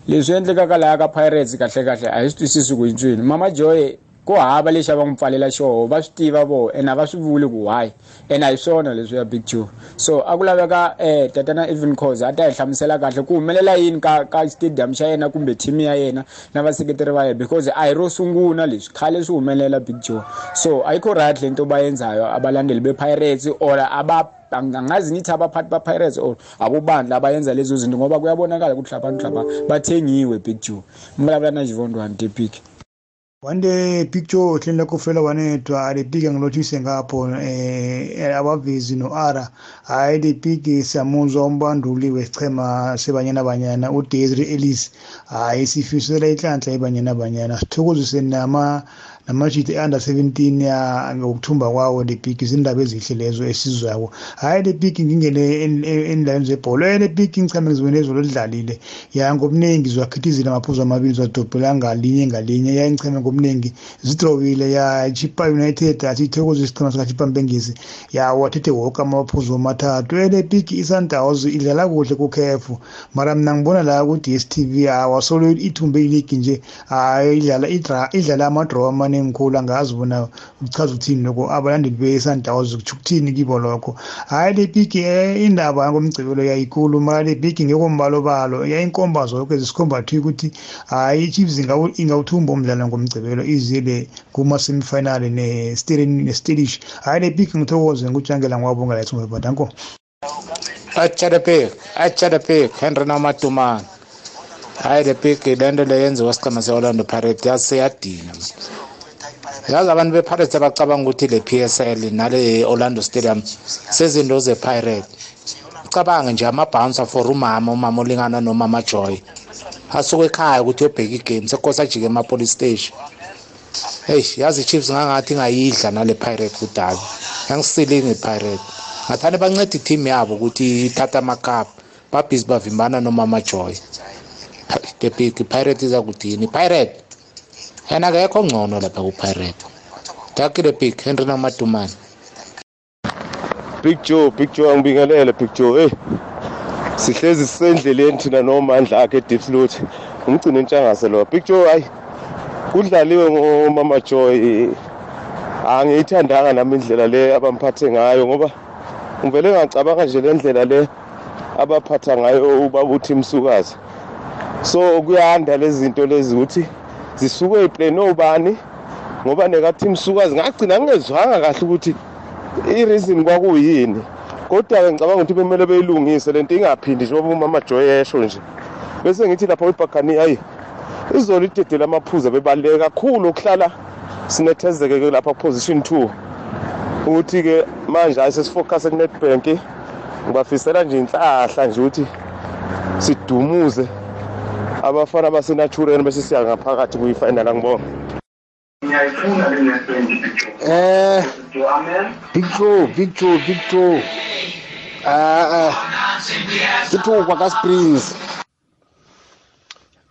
leswi endlekaka laya ka pirates kahle kahle. A hi swi twisisi ku yintswini mama joy ku hava lexi a va n'wi pfalela xoho va swi tiva vo ene a va swi vuli ku why ene a hi swona leswi ya big joe so a ku laveka um tatana even cause a ta hi hlamusela kahle ku humelela yini ka ka stadium xa yena kumbe team ya yena na vaseketeri va yena because a hi ro sungula leswi khale swi humelela big joe so ayikho right le nto bayenzayo abalandeli be-pirates or aba angazi nithi abaphathi ba-pirates or abobandla abayenza lezo zinto ngoba kuyabonakala ukuthi labantu laba bathengiwe big joe mvulavula na xivondwani tepik. Wande picture hleni lakho fela wanedwa alipike ngilothise ngapho eh abavezi no-ara. Hayi lipiki siyamuzwa umbanduli wesichema sebanyana banyana udesri ellis. Hayi sifisela inhlanhla ibanyana banyana sithokozise nama namajiti e-under 17 ya ngokuthumba kwawo le piki zindaba ezihle lezo esizwako hhayi le piki ngingene endleleni zebholo. Le piki ngichame ngizibone ezolo lidlalile. Ya ngobuningi ziwakhithizile amaphuzu amabili ziwadobhela ngalinye ngalinye. Ya ngichame ngobuningi zidrowile ya chipa united asiyithokoze isichema sikachipa mbengezi. Ya wathethe woke amaphuzu amathathu. Ele piki isundows idlala kuhle kukhefu. Mara mina ngibona la ku-dstv awasolo ithumbe iligi nje. Hayi idlala idlala amadraw amaningi khulu angazi bona kuchaza ukuthini lokho. Abalandeli be-sundowns kutsho ukuthini kibo lokho. Hhayi le piki indaba ngomgcibelo yayikulu mara le piki ngekombalobalo yayinkomba zonke zisikhomba thi ukuthi hhayi i-chiefs ingawuthumba umdlalo ngomgcibelo izile kuma-semifinal nestelish hhayi le piki ngithokoze ngutshangela ngwabonga la ethumba badanko. Achadepik achadepik henry namatumane hayi le piki le nto leyenziwa sicema se-orlando pirate yaseyadina yazi abantu be-pirates abacabanga ukuthi le p s l nale orlando stadium sezinto ze-pirate. Ucabange nje amabhouncer for umama umama olingana nomama joy. Asuke ekhaya ukuthi uyobheka igame sekose ajike ema-police station. Heyi yazi i-chiefs ngangathi ingayidla nale pirate kudala. Yangisilinga i-pirate ngathani banceda i-team yabo ukuthi ithathe amakapa babhizi bavimbana nomama joy. The big pirate iza kudini? Pirate! Yena akekho ngcono lapha kupirate takile big henry namadumane. Big joe big joe angibingelele big joe. Hey sihlezi sisendleleni thina nomandla akhe edipsloot umgcina intshangase lo. Big joe hayi kudlaliwe ngomama joy. Angiyithandanga nami indlela le abamphathe ngayo ngoba ngivele ngacabanga nje le ndlela le abaphatha ngayo ubaba uthi msukazi. So kuyanda lezi zinto lezi ukuthi zisuke ey'plane obani ngoba nekathi msukazi ngagcina ngingezwanga kahle ukuthi i-reason kwakuyini. Kodwa-ke ngicabanga ukuthi bemele beyilungise le nto ingaphindi njengoba umama joy esho nje. Bese ngithi lapha kwibhakani hayi izolo idede lamaphuzu bebaluleke kakhulu ukuhlala sinethezeke-ke lapha kuposition two. Ukuthi-ke manje hayi sesifocuse ku-netbank ngibafisela nje inhlahla nje ukuthi sidumuze abafana basenatureni bese siya ngaphakathi kuyi-final angibonga Eh. Big Joe, Big Joe, Big Joe. Ah ah. Kithuba ka Springs.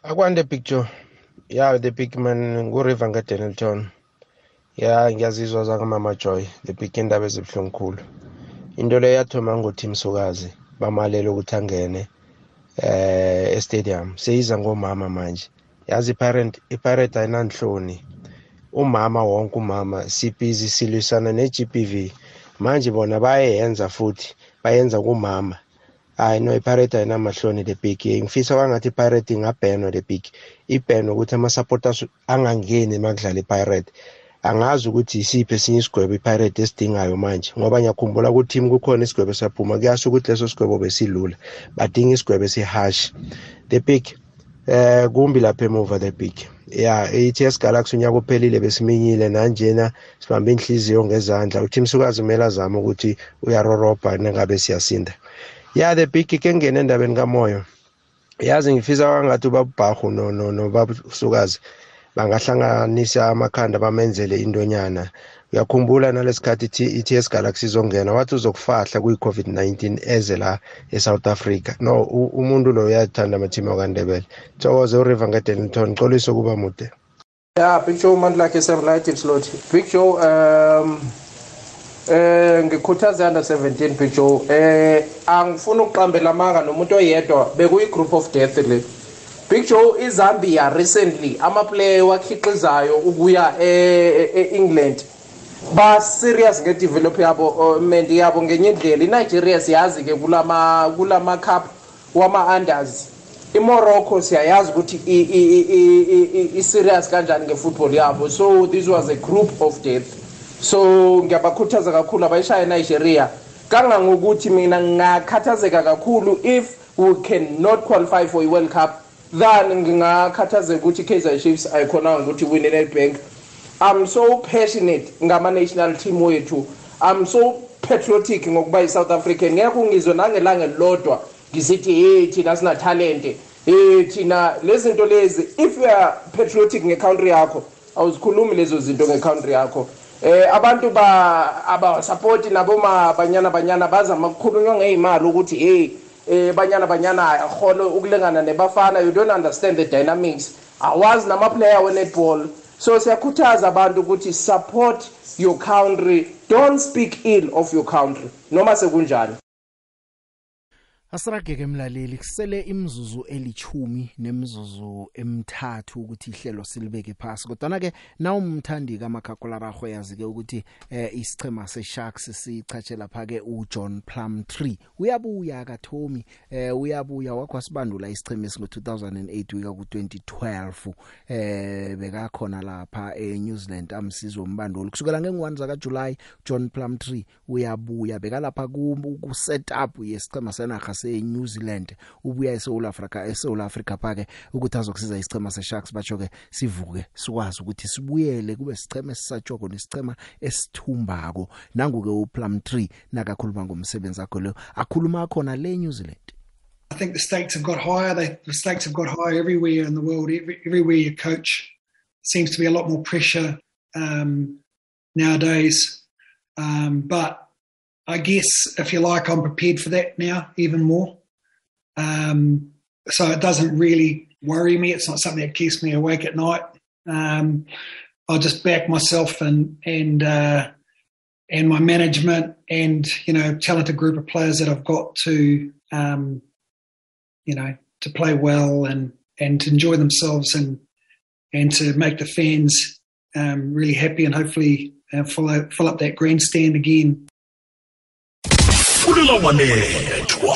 akwande big joe ya the big man nguriver ngedenelton ya ngiyazizwa zakamama joy. The big indaba ezibuhlungu khulu. Into leyo yathoma ngoteam sukazi bamalela ukuthi angene. Eh estadium seyiza ngomama manje. Yazi ipirate ipirate ayinanhloni. Umama wonke umama sibhizi silwisana ne-GBV manje bona bayenza futhi bayenza kumama. Hayi no ipirate ayinamahloni le big. Ngifisa kwangathi ipirate ingabhenwa le big. Ibhenwe ukuthi ama-supporters angangeni uma kudlala ipirate angazi ukuthi yisiphi esinye isigwebo ipirate esidingayo manje ngoba ngiyakhumbula ku-team kukhona isigwebo saphuma kuyasho ukuthi leso sigwebo besilula badinga isigwebo esihash the big eh kumbi lapha emuva the big ya i-TS Galaxy unyaka uphelile besiminyile nanjena sibambe inhliziyo ngezandla. uThim Sukazi kumele azame ukuthi uyarorobha nengabe siyasinda. Ya the big ke ngene endabeni kamoyo yazi ngifisa kwangathi ubabhahu no no no bangahlanganisa amakhanda bamenzele intonyana. Uyakhumbula nalesikhathi i-TS Galaxy izongena wathi uzokufahla kwi-COVID-19 eze la eSouth Africa. No u- umuntu lo uyathanda amathima wakandebele thokoze uriver ngedenilton xolisa ukuba mude. Ya big joe manje lakhe seven slot big joe um eh ngikhuthaza under 17 big joe eh angifuni ukuqambela amanga nomuntu oyedwa bekuyi-group of death le. Big joe izambia recently amaplayer wakhiqizayo ukuya e-england ba-serious nge-develop yabo yabo ngenye indlela. Inigeria siyazi-ke kulama kulama cup wama-unders. Imorocco siyayazi ukuthi i- i- i- i- i- i-serious kanjani nge-football yabo. So this was a group of death. So ngiyabakhuthaza kakhulu abayishaya enigeria kangangokuthi mina ngingakhathazeka kakhulu if we cannot qualify for i-world cup. Than ngingakhathazeka ukuthi i-kaizer chiefs ayikhonanga ukuthi win i-nedbank i'm so passionate ngama-national team wethu. I'm so patriotic ngokuba i-south african. Ngekho ngizwe nangelanga lodwa ngisithi hey thina sinatalente hey thina lezi zinto lezi if you are patriotic ngecountry yakho awuzikhulumi lezo zinto ngecountry yakho. Eh abantu ba abasapoti naboma banyana banyana bazama ukukhulunywa ngeyimali ukuthi hey eh banyana banyana akhona ukulengana nebafana you don't understand the dynamics. Awazi namaplayer we-netball. So siyakhuthaza abantu ukuthi support your country. Don't speak ill of your country. Noma sekunjani Asirage-ke mlaleli kusele imzuzu elichumi nemzuzu emithathu ukuthi ihlelo silibeke phasi. Kodwa ke na umthandi kamakhakulararho yazi-ke ukuthi eh, isichema se-sharks sichatshe lapha-ke ujohn plum tree uyabuya kathomi eh, uyabuya. Wakho wasibandula isichema esingo-2008 wika ku-2012 eh, bekakhona lapha eNew Zealand amsizo umbanduli kusukela nge-1 zakaJuly John Plumtree uyabuya. Bekalapha ku ku setup yesichema senaga seNew Zealand ubuya eSouth Africa eSouth Africa phake ukuthi azokusiza isichema seSharks batsho ke sivuke sikwazi ukuthi sibuyele kube sichema esisatshoko nesichema esithumbako nangu ke uPlumtree nakakhuluma ngomsebenzi akho lo akhuluma khona le New Zealand I think the stakes have got higher. They, the stakes have got higher everywhere in the world. Every, everywhere you coach, seems to be a lot more pressure um, nowadays. Um, but I guess, if you like, I'm prepared for that now even more. Um, so it doesn't really worry me. It's not something that keeps me awake at night. Um, I'll just back myself and and uh, and my management and you know talented group of players that I've got to um, you know to play well and and to enjoy themselves and and to make the fans um, really happy and hopefully uh, fill, out, fill up that grandstand again. Fulela wanethwa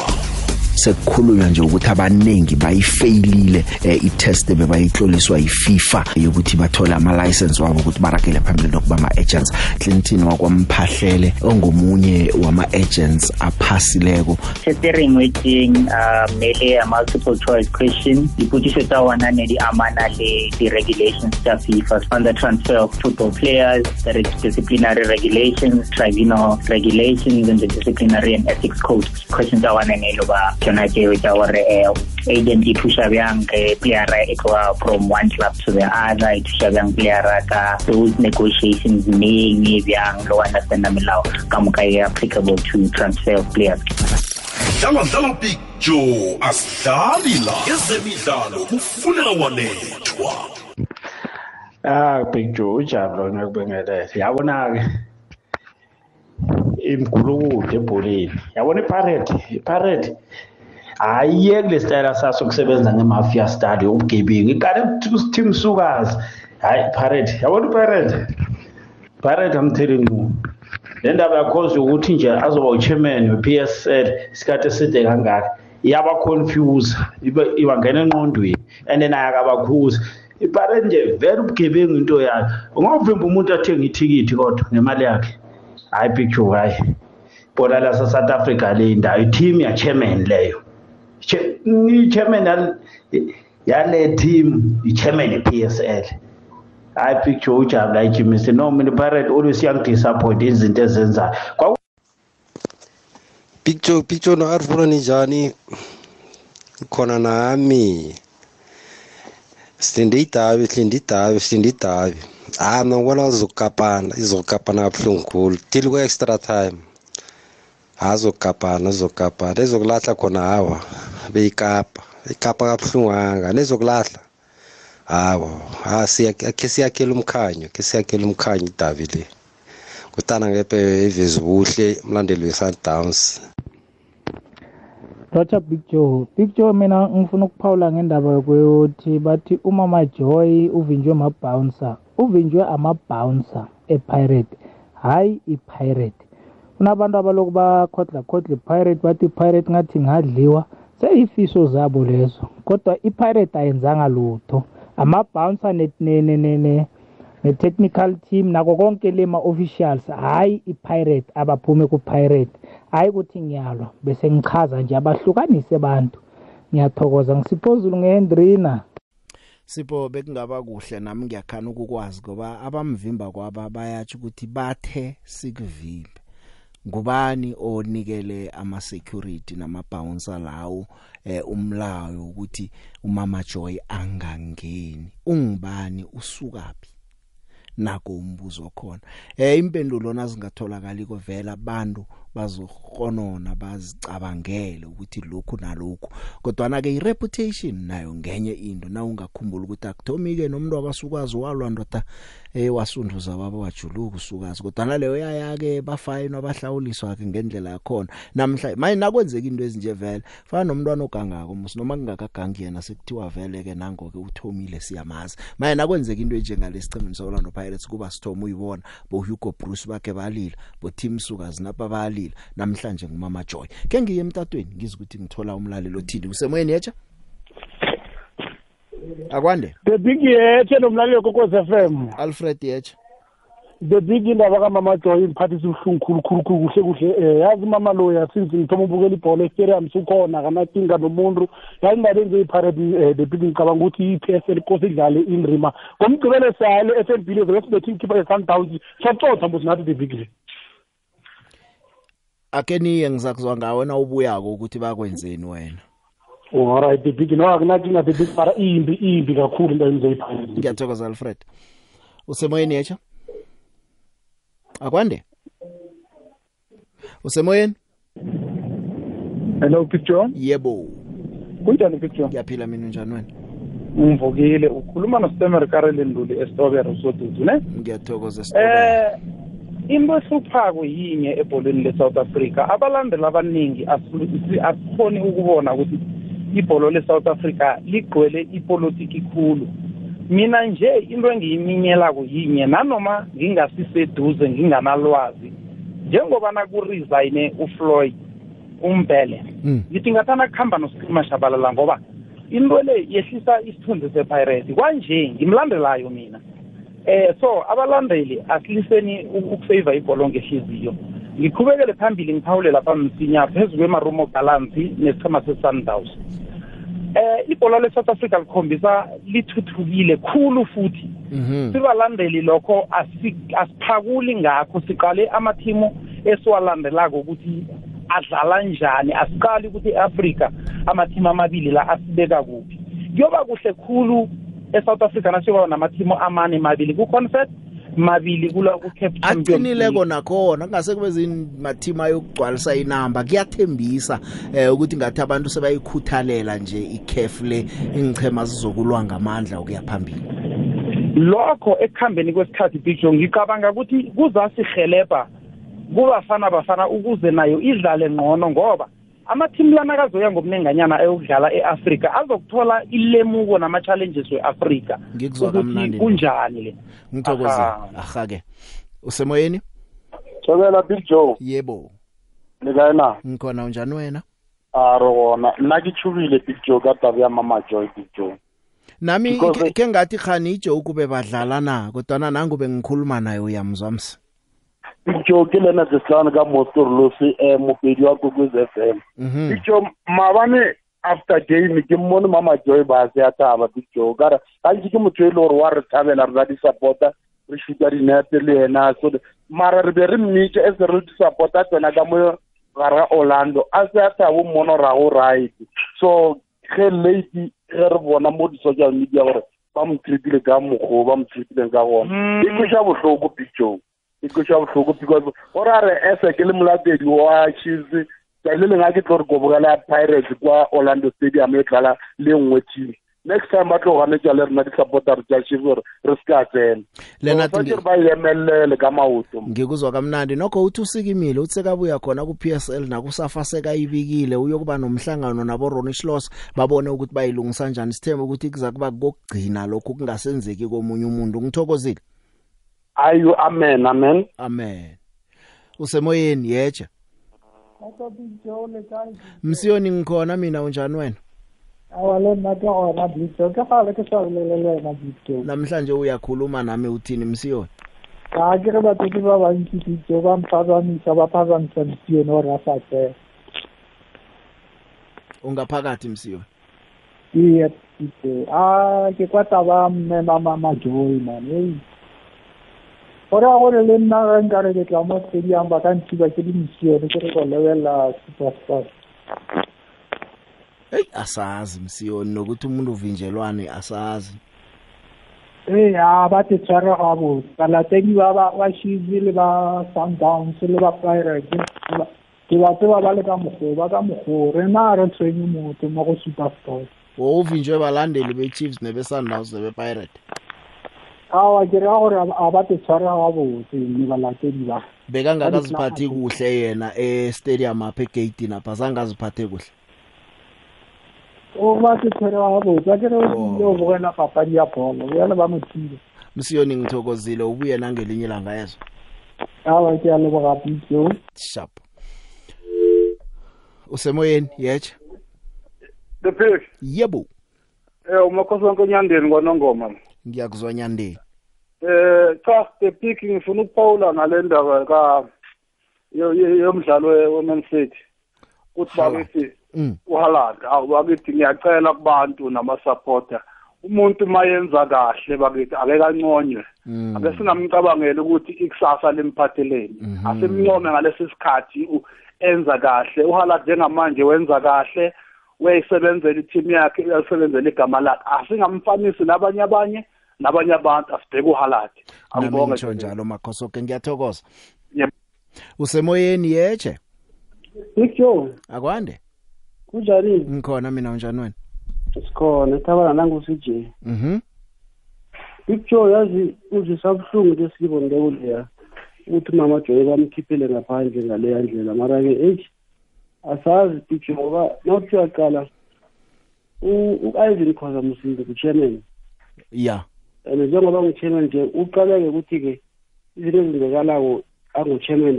sekukhulunywa nje ukuthi abanengi bayifailile eh, itest bebayihloliswa yiFIFA yokuthi bathole ama license wabo ukuthi barakele phambili nokuba ama agents Clinton wakwamphahlele ongomunye wama agents aphasileko. Considering waiting uh, mele a multiple choice question. Iputisa wana ne di amana le the regulations tsa FIFA on the transfer of football players there is disciplinary regulations tribunal regulations and the disciplinary and ethics code. Questions awana ne lo ba yona tšeo tša gore um agent e thuša bjang ge playera e tloga from one club to the other e thuša bjang playera ka those negotiations neng bjang le go understanda melao ka moka e applicable to transfer of players. Dlala dlala big joe asidlali la ezemidlalo kufunela wanethwa ah big joe ujabula ngakubingelele yabona-ke imgulukude ebholeni. Yabona iparade iparade. Ayiye kule sitayela saso kusebenza nge-mafia study ubugebengu ikale team sukazi hayi iparade yabona iparade iparade i'm telling you le ndaba yakhozi ukuthi nje azoba uchairman we-p s l isikhathi eside kangaka. Iyabaconfuse ibangena enqondweni and naye akabakhuzi iparade nje vele ubugebengu into yayo. Ungavimba umuntu athenge ithikithi kodwa ngemali yakhe? Hayi picture hayi. Ibhola lase-south africa le ndawo i-team ya-chairman leyo. I-chairman yale team i-chairman i-p s l. Hayi picture ujabula ijimisi no mina pirate always iyangidisappoint izinto ezenzayo. Picture picture no arifuna ninjani? Khona nami. Silinde idabi silinde idabi silinde idabi. Hayi mna ngibona zizokukapana izokukapana kabuhlungu khulu. Till ku-extra time. Hayi zokukapana zizokukapana ezokulahla khona hawa beyikapa ikapa kabuhlunganga nezokulahla hawa ha khe siyakhela umkhanyo khe siyakhela umkhanyo idabi le. Kutana ngepe ivezi buhle umlandeli we-sundowns Roger Big Joe Big Joe mina ngifuna ukuphawula ngendaba yokuthi bathi umama Joy uvinjwe ama-bouncer uvinjwe ama-bouncer e-pirate hayi i-pirate. Kunabantu abaloku bakhodla khodla i-pirate bathi i-pirate ngathi ngadliwa seyifiso zabo lezo kodwa i-pirate ayenzanga lutho. Ama-bouncer ne-technical team nako konke le ma-officials hhayi i-pirate abaphume ku-pirate. Hhayi ukuthi ngiyalwa bese ngichaza nje abahlukanise abantu ngiyathokoza ngisiphozulu ngehendrina Sipho bekungaba kuhle nami ngiyakhana ukukwazi ngoba abamvimba kwaba bayathi ukuthi bathe sikuvimbe ngubani onikele ama security nama bouncer lawo eh umlayo ukuthi umama Joy angangeni? Ungubani? Usukaphi? Nako umbuzo khona eh impendulo nazingatholakali kovela abantu bazokhonona bazicabangele ukuthi lokhu nalokhu. Kodwa na ke ireputation nayo ngenye into na ungakhumbula ukuthi akuthomike nomuntu abasukwazi walwa ndoda eh wasunduza baba wajuluka usukazi. Kodwa naleyo yaya ke bafayinwa bahlawuliswa ke ngendlela yakhona. Namhla manje nakwenzeka into ezinje vele fana nomntwana ogangako musi noma kungakagangi yena sekuthiwa vele ke nango ke uthomile siyamazi. Manje nakwenzeka into enjengalesicemeni soLando Pirates kuba sithoma uyibona bo Hugo Bruce bakhe balila bo Tim Sukazi napha balila. Namhlanje ngumama Joy. Ke ngiye emtatweni ngize ukuthi ngithola umlalelo othile. Usemoyeni yecha akwande? The big yeche nomlaleli kokwez FM Alfred yecha the big indaba kamama Joy imphathisa ubuhlungu khulu khulu khulu kuhle kuhle. Eh yazi mama loya since ngithoma ubukela ibhola estadium sukhona kanakinga nomuntu. Yazi indaba enze iparade the big ngicabanga ukuthi i-PSL kose idlale inrima ngomgcibelo siyale FNB lezo besibethe ikhipha ye-Sundowns sacotha mbuzi nathi the big le. Ake niye ngizakuzwa ngawe na ubuyako ukuthi bakwenzeni wena? Alright the big. No akunakinga the big mara imbi imbi kakhulu into engizoyiphana ngiyathokoza Alfred. Usemoyeni yecha akwande? Usemoyeni? Hello picture yebo. Kunjani picture ngiyaphila mina njani wena? Ngivukile. Ukhuluma noStemer Karele Nduli eStobero Sodudu ne? Ngiyathokoza eh into ehluphako yinye ebholweni le-south africa. Abalandeli abaningi asikhoni ukubona ukuthi ibholo le-south africa ligcwele ipolitiki khulu. Mina nje into engiyiminyelako yinye nanoma ngingasiseduze nginganalwazi njengoba nakuresigne ufloyd umbele ngithi ngathana kuhamba nosicima shabalala ngoba into le yehlisa isithunzi sepirate. Kwanje ngimlandelayo mina. Eh so abalandeli asiliseni ukufavor ibholo ngehliziyo. Ngiqhubekele phambili ngiphawule lapha msinya phezu kwemarumo galansi nesichema se-sundowns. Eh ibhola le-south africa likhombisa lithuthukile khulu futhi. Sibalandeli lokho asiphakuli ngakho siqale amathimu esiwalandelako ukuthi adlala njani asiqali ukuthi i-afrika amathimi amabili la asibeka kuphi. Kuyoba kuhle khulu eSouth Africa nasiyoba namathimo amane mabili. Ku-concert mabili kula ku-cap aqinileko nakhona kungase kube zimathima yokugcwalisa inamba. Kuyathembisa eh ukuthi ngathi abantu sebayikhuthalela nje iCAF le ingchema zizokulwa ngamandla ukuya phambili. Lokho ekuhambeni kwesikhathi picture ngicabanga ukuthi kuzasihelebha kubafana bafana ukuze nayo idlale ngcono ngoba amathimu lana kazoya ngobunenganyana ayokudlala e-afrika azokuthola ilemuko nama-challenges we-afrika. Ngikuzwa ukuthi kamnandi. kunjani le? Ngithokoze Aha. ahake. Usemoyeni? Thobela Big Joe. Yebo. Likae na ngikhona unjani wena? A re gona nna ke tshubile Big Joe ka taba ya Mama Joy Big Joe. Nami Because- ke- ke ngathi khani ijoke ube badlala na kodwa nangu bengikhuluma naye uyamzwa msi. Joe ke lena Zeslana ka Mostor Losi eh mopedi wa Gogos FM Mhm. Big Joe mabane after game ke mmone Mama Joy ba se ya taba Big Joe ka re ka ntse ke motho e le gore wa re thabela re di supporta re shuta dinepe le yena so mara re be re mmitse e se re di supporta tsena ka mo gare ga Orlando a se a thabo mmono ra go right. So ge late ge re bona mo di-social media gore ba mo treatile ka mokgwa ba mo treatileng ka gona e kweša bohloko Big Joe e kweša bohloko because o ra re ese ke le molatedi wa chiefs tsatsi le lengwe a ke tlo re kobogela ya pirates kwa orlando stadium e tlala le nngwe team next time ba tlo ganetša le rena di-supporter tša chiefs gore re se ka tsena Leonard, So, ngi- tshwanetse re ba emelele ka maoto ngikuzwa kamnandi. Nokho uthi usikimile uthi sekabuya khona ku-PSL nakusafa sekayibikile uyokuba nomhlangano nabo Ronnie Schloss babone ukuthi bayilungisa njani. Sithembe ukuthi kuza kuba kokugcina lokhu kungasenzeki komunye umuntu. Ngithokozile. Ayu amen amen? Amen. Usemoyeni yeje msiyoni ngikhona mina unjani wena? Awale nna ke gona bitso ke gale ke sa bolele le wena bitso namhlanje uyakhuluma nami uthini msiyoni? Ga ke re batsotsi ba bantsi bitso ba mphazamisa ba phazamisa msione gore a sa tsena ungaphakathi msiyoni? Iye bitso a ke kwa taba mme mama majoy man ei gore a gore le nna ge nkare ke tla mo stadium ba ka nthiba ke le msione ke re go lebelela superstars hey asazi msiyoni nokuthi umuntu uvinjelwane asazi. Ee a ba te tshware gabotse. Balatedi ba ba ba shizi le ba sundowns le ba pirate ba- ke ba tseba ba le ka mokgwa ba ka mokgwa rena re tshwenye motho mo go superstars wo uvinjwe balandeli be-chiefs nebe-sundowns nebe-pirate awa ke rega gore a ba te tshware gabotse ne balatedi ba. Bekangakaziphathi kuhle yena e-stadium apha egatini apha zange aziphathe kuhle. O ba te tshware gabotse a kere ile o bogela papadi ya bolo bjale ba mothile msiyoni ngithokozile ubuye nangelinye ilanga yezo awa ke a leboga pitso sharp usemoyeni yeje the pig yebo. Eh umakhosi wonke onyandeni kwanongoma ngiyakuzwa nyandeni. Eh cha pick ngifuna ukuphawula ngale ndaba ka yo- yo- yomdlalo we- we-Man City. Kuthi bakithi Mm. uHaaland awubakithi ngiyacela kubantu nama-supporter. Umuntu mayenza kahle bakithi ake kanconywe. Mm. ake singamcabangeli ukuthi ikusasa limphatheleni. Asimncome ngalesi sikhathi enza kahle. uHaaland njengamanje wenza kahle uyayisebenzela i-team yakhe uyalisebenzela igama lakhe. Asingamfanisi nabanye abanye nabanye abantu asibheke uHaaland nami angibonge ngitsho njalo makhosoke ngiyathokoza. Yep. usemoyeni yeje Big Joe akwande? Kunjani? Ngikhona mina unjani wena? Sikhona ethabana nangu-CJ mhm. Big Joe yazi uzisa buhlungu lesibonile kuleya ukuthi umama Joy bamkhiphile ngaphandle ngaleya ndlela. Mara-ke eyi asazi Big Joe ngoba nawuthi uyaqala u-Ivan Khoza Musinde ku-chairman. Ya. And njengoba ngu-chairman nje uqaleke ukuthi-ke izinto ezenzekalako angu-chairman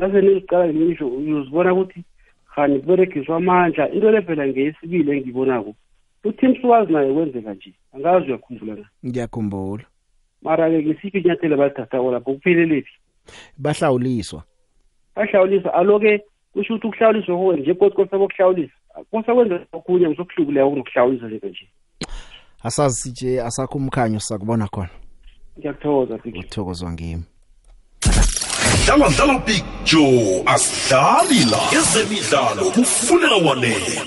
yaze niziqala ngisho uzibona ukuthi hani kuberegiswa amandla. Into le phela ngeyesibili engiyibonako utim suwazi naye kwenzeka nje angazi uyakhumbula na? Ngiyakhumbula. Mara-ke ngisiphi inyathelo balithathako lapho kupheleliphi bahlawuliswa. Bahlawulisa alo-ke kusho ukuthi ukuhlawuliswa ko nje kodwa kosa kokuhlawulisa kosa kwenza okunye ngisokuhlukileko kunokuhlawulisa njeke nje. Asazi sije asakho umkhanyo sakubona khona. Ngiyakuthokoza Big Joe. uthokozwa ngimi. Dlala dlala picture asidlali la ezemidlalo kufunela wanethwa.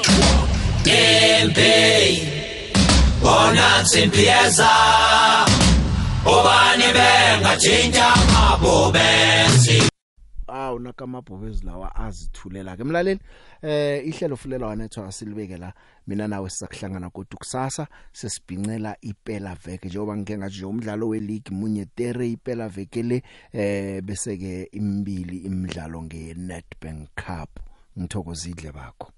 Impey bona simpieza obani bengatshintsha abo benzi. Awu nakamabhobezi lawa azithulela ke. Mlaleli eh ihlelo fulela wanethwa silibeke la. Mina nawe sisakuhlangana kodwa kusasa sesibhincela ipela veke. Njengoba ngike ngathi umdlalo we league munye tere ipela veke le eh bese ke imbili imidlalo nge Nedbank Cup. Ngithokozidle bakho.